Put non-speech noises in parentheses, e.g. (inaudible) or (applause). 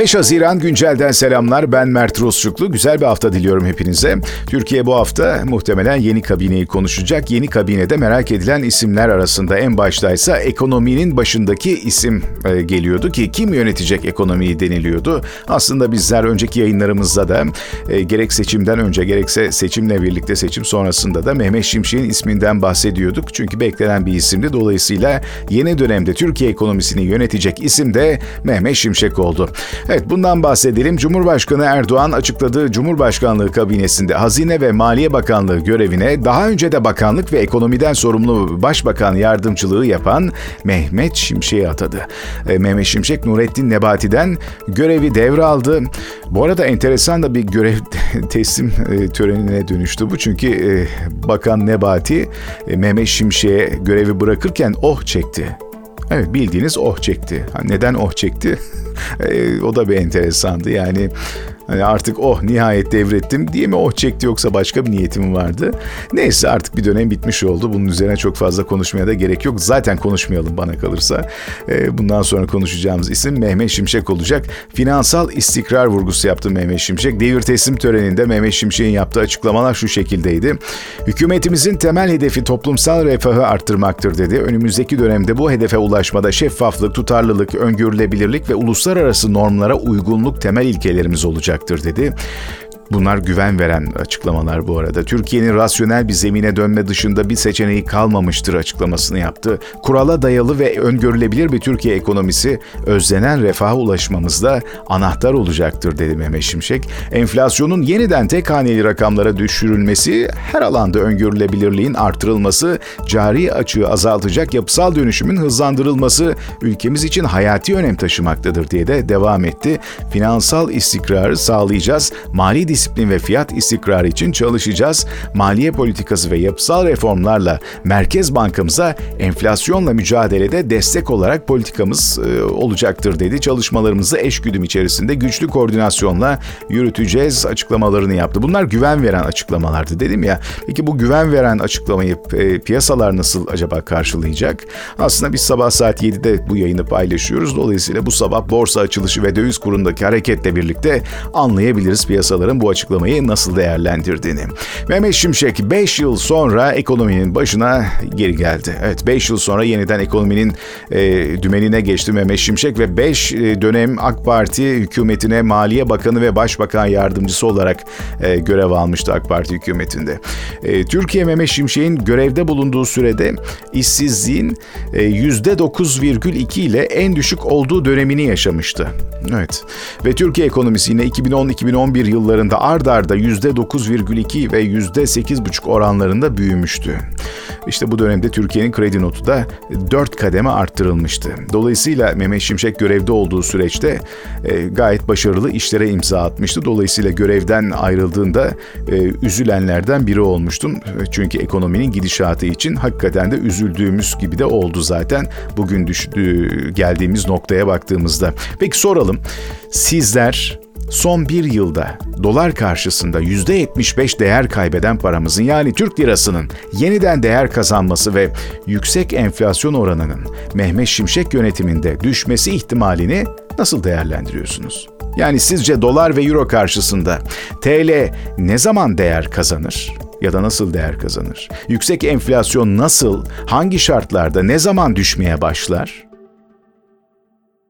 5 Haziran güncelden selamlar. Ben Mert Rusçuklu. Güzel bir hafta diliyorum hepinize. Türkiye bu hafta muhtemelen yeni kabineyi konuşacak. Yeni kabinede merak edilen isimler arasında en baştaysa ekonominin başındaki isim e, geliyordu ki kim yönetecek ekonomiyi deniliyordu. Aslında bizler önceki yayınlarımızda da e, gerek seçimden önce gerekse seçimle birlikte seçim sonrasında da Mehmet Şimşek'in isminden bahsediyorduk. Çünkü beklenen bir isimdi. Dolayısıyla yeni dönemde Türkiye ekonomisini yönetecek isim de Mehmet Şimşek oldu. Evet bundan bahsedelim. Cumhurbaşkanı Erdoğan açıkladığı Cumhurbaşkanlığı kabinesinde Hazine ve Maliye Bakanlığı görevine daha önce de bakanlık ve ekonomiden sorumlu başbakan yardımcılığı yapan Mehmet Şimşek'i atadı. E, Mehmet Şimşek Nurettin Nebati'den görevi devraldı. Bu arada enteresan da bir görev (laughs) teslim e, törenine dönüştü bu. Çünkü e, Bakan Nebati e, Mehmet Şimşek'e görevi bırakırken oh çekti. Evet bildiğiniz oh çekti. Neden oh çekti? (laughs) E, o da bir enteresandı. Yani hani artık oh nihayet devrettim diye mi oh çekti yoksa başka bir niyetim vardı? Neyse artık bir dönem bitmiş oldu. Bunun üzerine çok fazla konuşmaya da gerek yok. Zaten konuşmayalım bana kalırsa. E, bundan sonra konuşacağımız isim Mehmet Şimşek olacak. Finansal istikrar vurgusu yaptı Mehmet Şimşek. Devir teslim töreninde Mehmet Şimşek'in yaptığı açıklamalar şu şekildeydi. Hükümetimizin temel hedefi toplumsal refahı arttırmaktır dedi. Önümüzdeki dönemde bu hedefe ulaşmada şeffaflık, tutarlılık, öngörülebilirlik ve uluslararası normlara uygunluk temel ilkelerimiz olacaktır dedi. Bunlar güven veren açıklamalar bu arada. Türkiye'nin rasyonel bir zemine dönme dışında bir seçeneği kalmamıştır açıklamasını yaptı. Kurala dayalı ve öngörülebilir bir Türkiye ekonomisi özlenen refaha ulaşmamızda anahtar olacaktır dedi Mehmet Şimşek. Enflasyonun yeniden tek haneli rakamlara düşürülmesi, her alanda öngörülebilirliğin artırılması, cari açığı azaltacak yapısal dönüşümün hızlandırılması ülkemiz için hayati önem taşımaktadır diye de devam etti. Finansal istikrarı sağlayacağız. Mali disiplin ve fiyat istikrarı için çalışacağız. Maliye politikası ve yapısal reformlarla Merkez Bankamıza enflasyonla mücadelede destek olarak politikamız e, olacaktır dedi. Çalışmalarımızı eşgüdüm içerisinde güçlü koordinasyonla yürüteceğiz açıklamalarını yaptı. Bunlar güven veren açıklamalardı dedim ya. Peki bu güven veren açıklamayı e, piyasalar nasıl acaba karşılayacak? Aslında biz sabah saat 7'de bu yayını paylaşıyoruz. Dolayısıyla bu sabah borsa açılışı ve döviz kurundaki hareketle birlikte anlayabiliriz piyasaların bu açıklamayı nasıl değerlendirdiğini. Mehmet Şimşek 5 yıl sonra ekonominin başına geri geldi. Evet 5 yıl sonra yeniden ekonominin e, dümenine geçti Mehmet Şimşek ve 5 e, dönem AK Parti hükümetine Maliye Bakanı ve Başbakan Yardımcısı olarak e, görev almıştı AK Parti hükümetinde. E, Türkiye Mehmet Şimşek'in görevde bulunduğu sürede işsizliğin e, %9,2 ile en düşük olduğu dönemini yaşamıştı. Evet. Ve Türkiye ekonomisi yine 2010-2011 yıllarında ard arda %9,2 ve %8,5 oranlarında büyümüştü. İşte bu dönemde Türkiye'nin kredi notu da 4 kademe arttırılmıştı. Dolayısıyla Mehmet Şimşek görevde olduğu süreçte e, gayet başarılı işlere imza atmıştı. Dolayısıyla görevden ayrıldığında e, üzülenlerden biri olmuştum. Çünkü ekonominin gidişatı için hakikaten de üzüldüğümüz gibi de oldu zaten bugün düştüğü, geldiğimiz noktaya baktığımızda. Peki soralım. Sizler son bir yılda dolar karşısında %75 değer kaybeden paramızın yani Türk lirasının yeniden değer kazanması ve yüksek enflasyon oranının Mehmet Şimşek yönetiminde düşmesi ihtimalini nasıl değerlendiriyorsunuz? Yani sizce dolar ve euro karşısında TL ne zaman değer kazanır? ya da nasıl değer kazanır? Yüksek enflasyon nasıl, hangi şartlarda, ne zaman düşmeye başlar?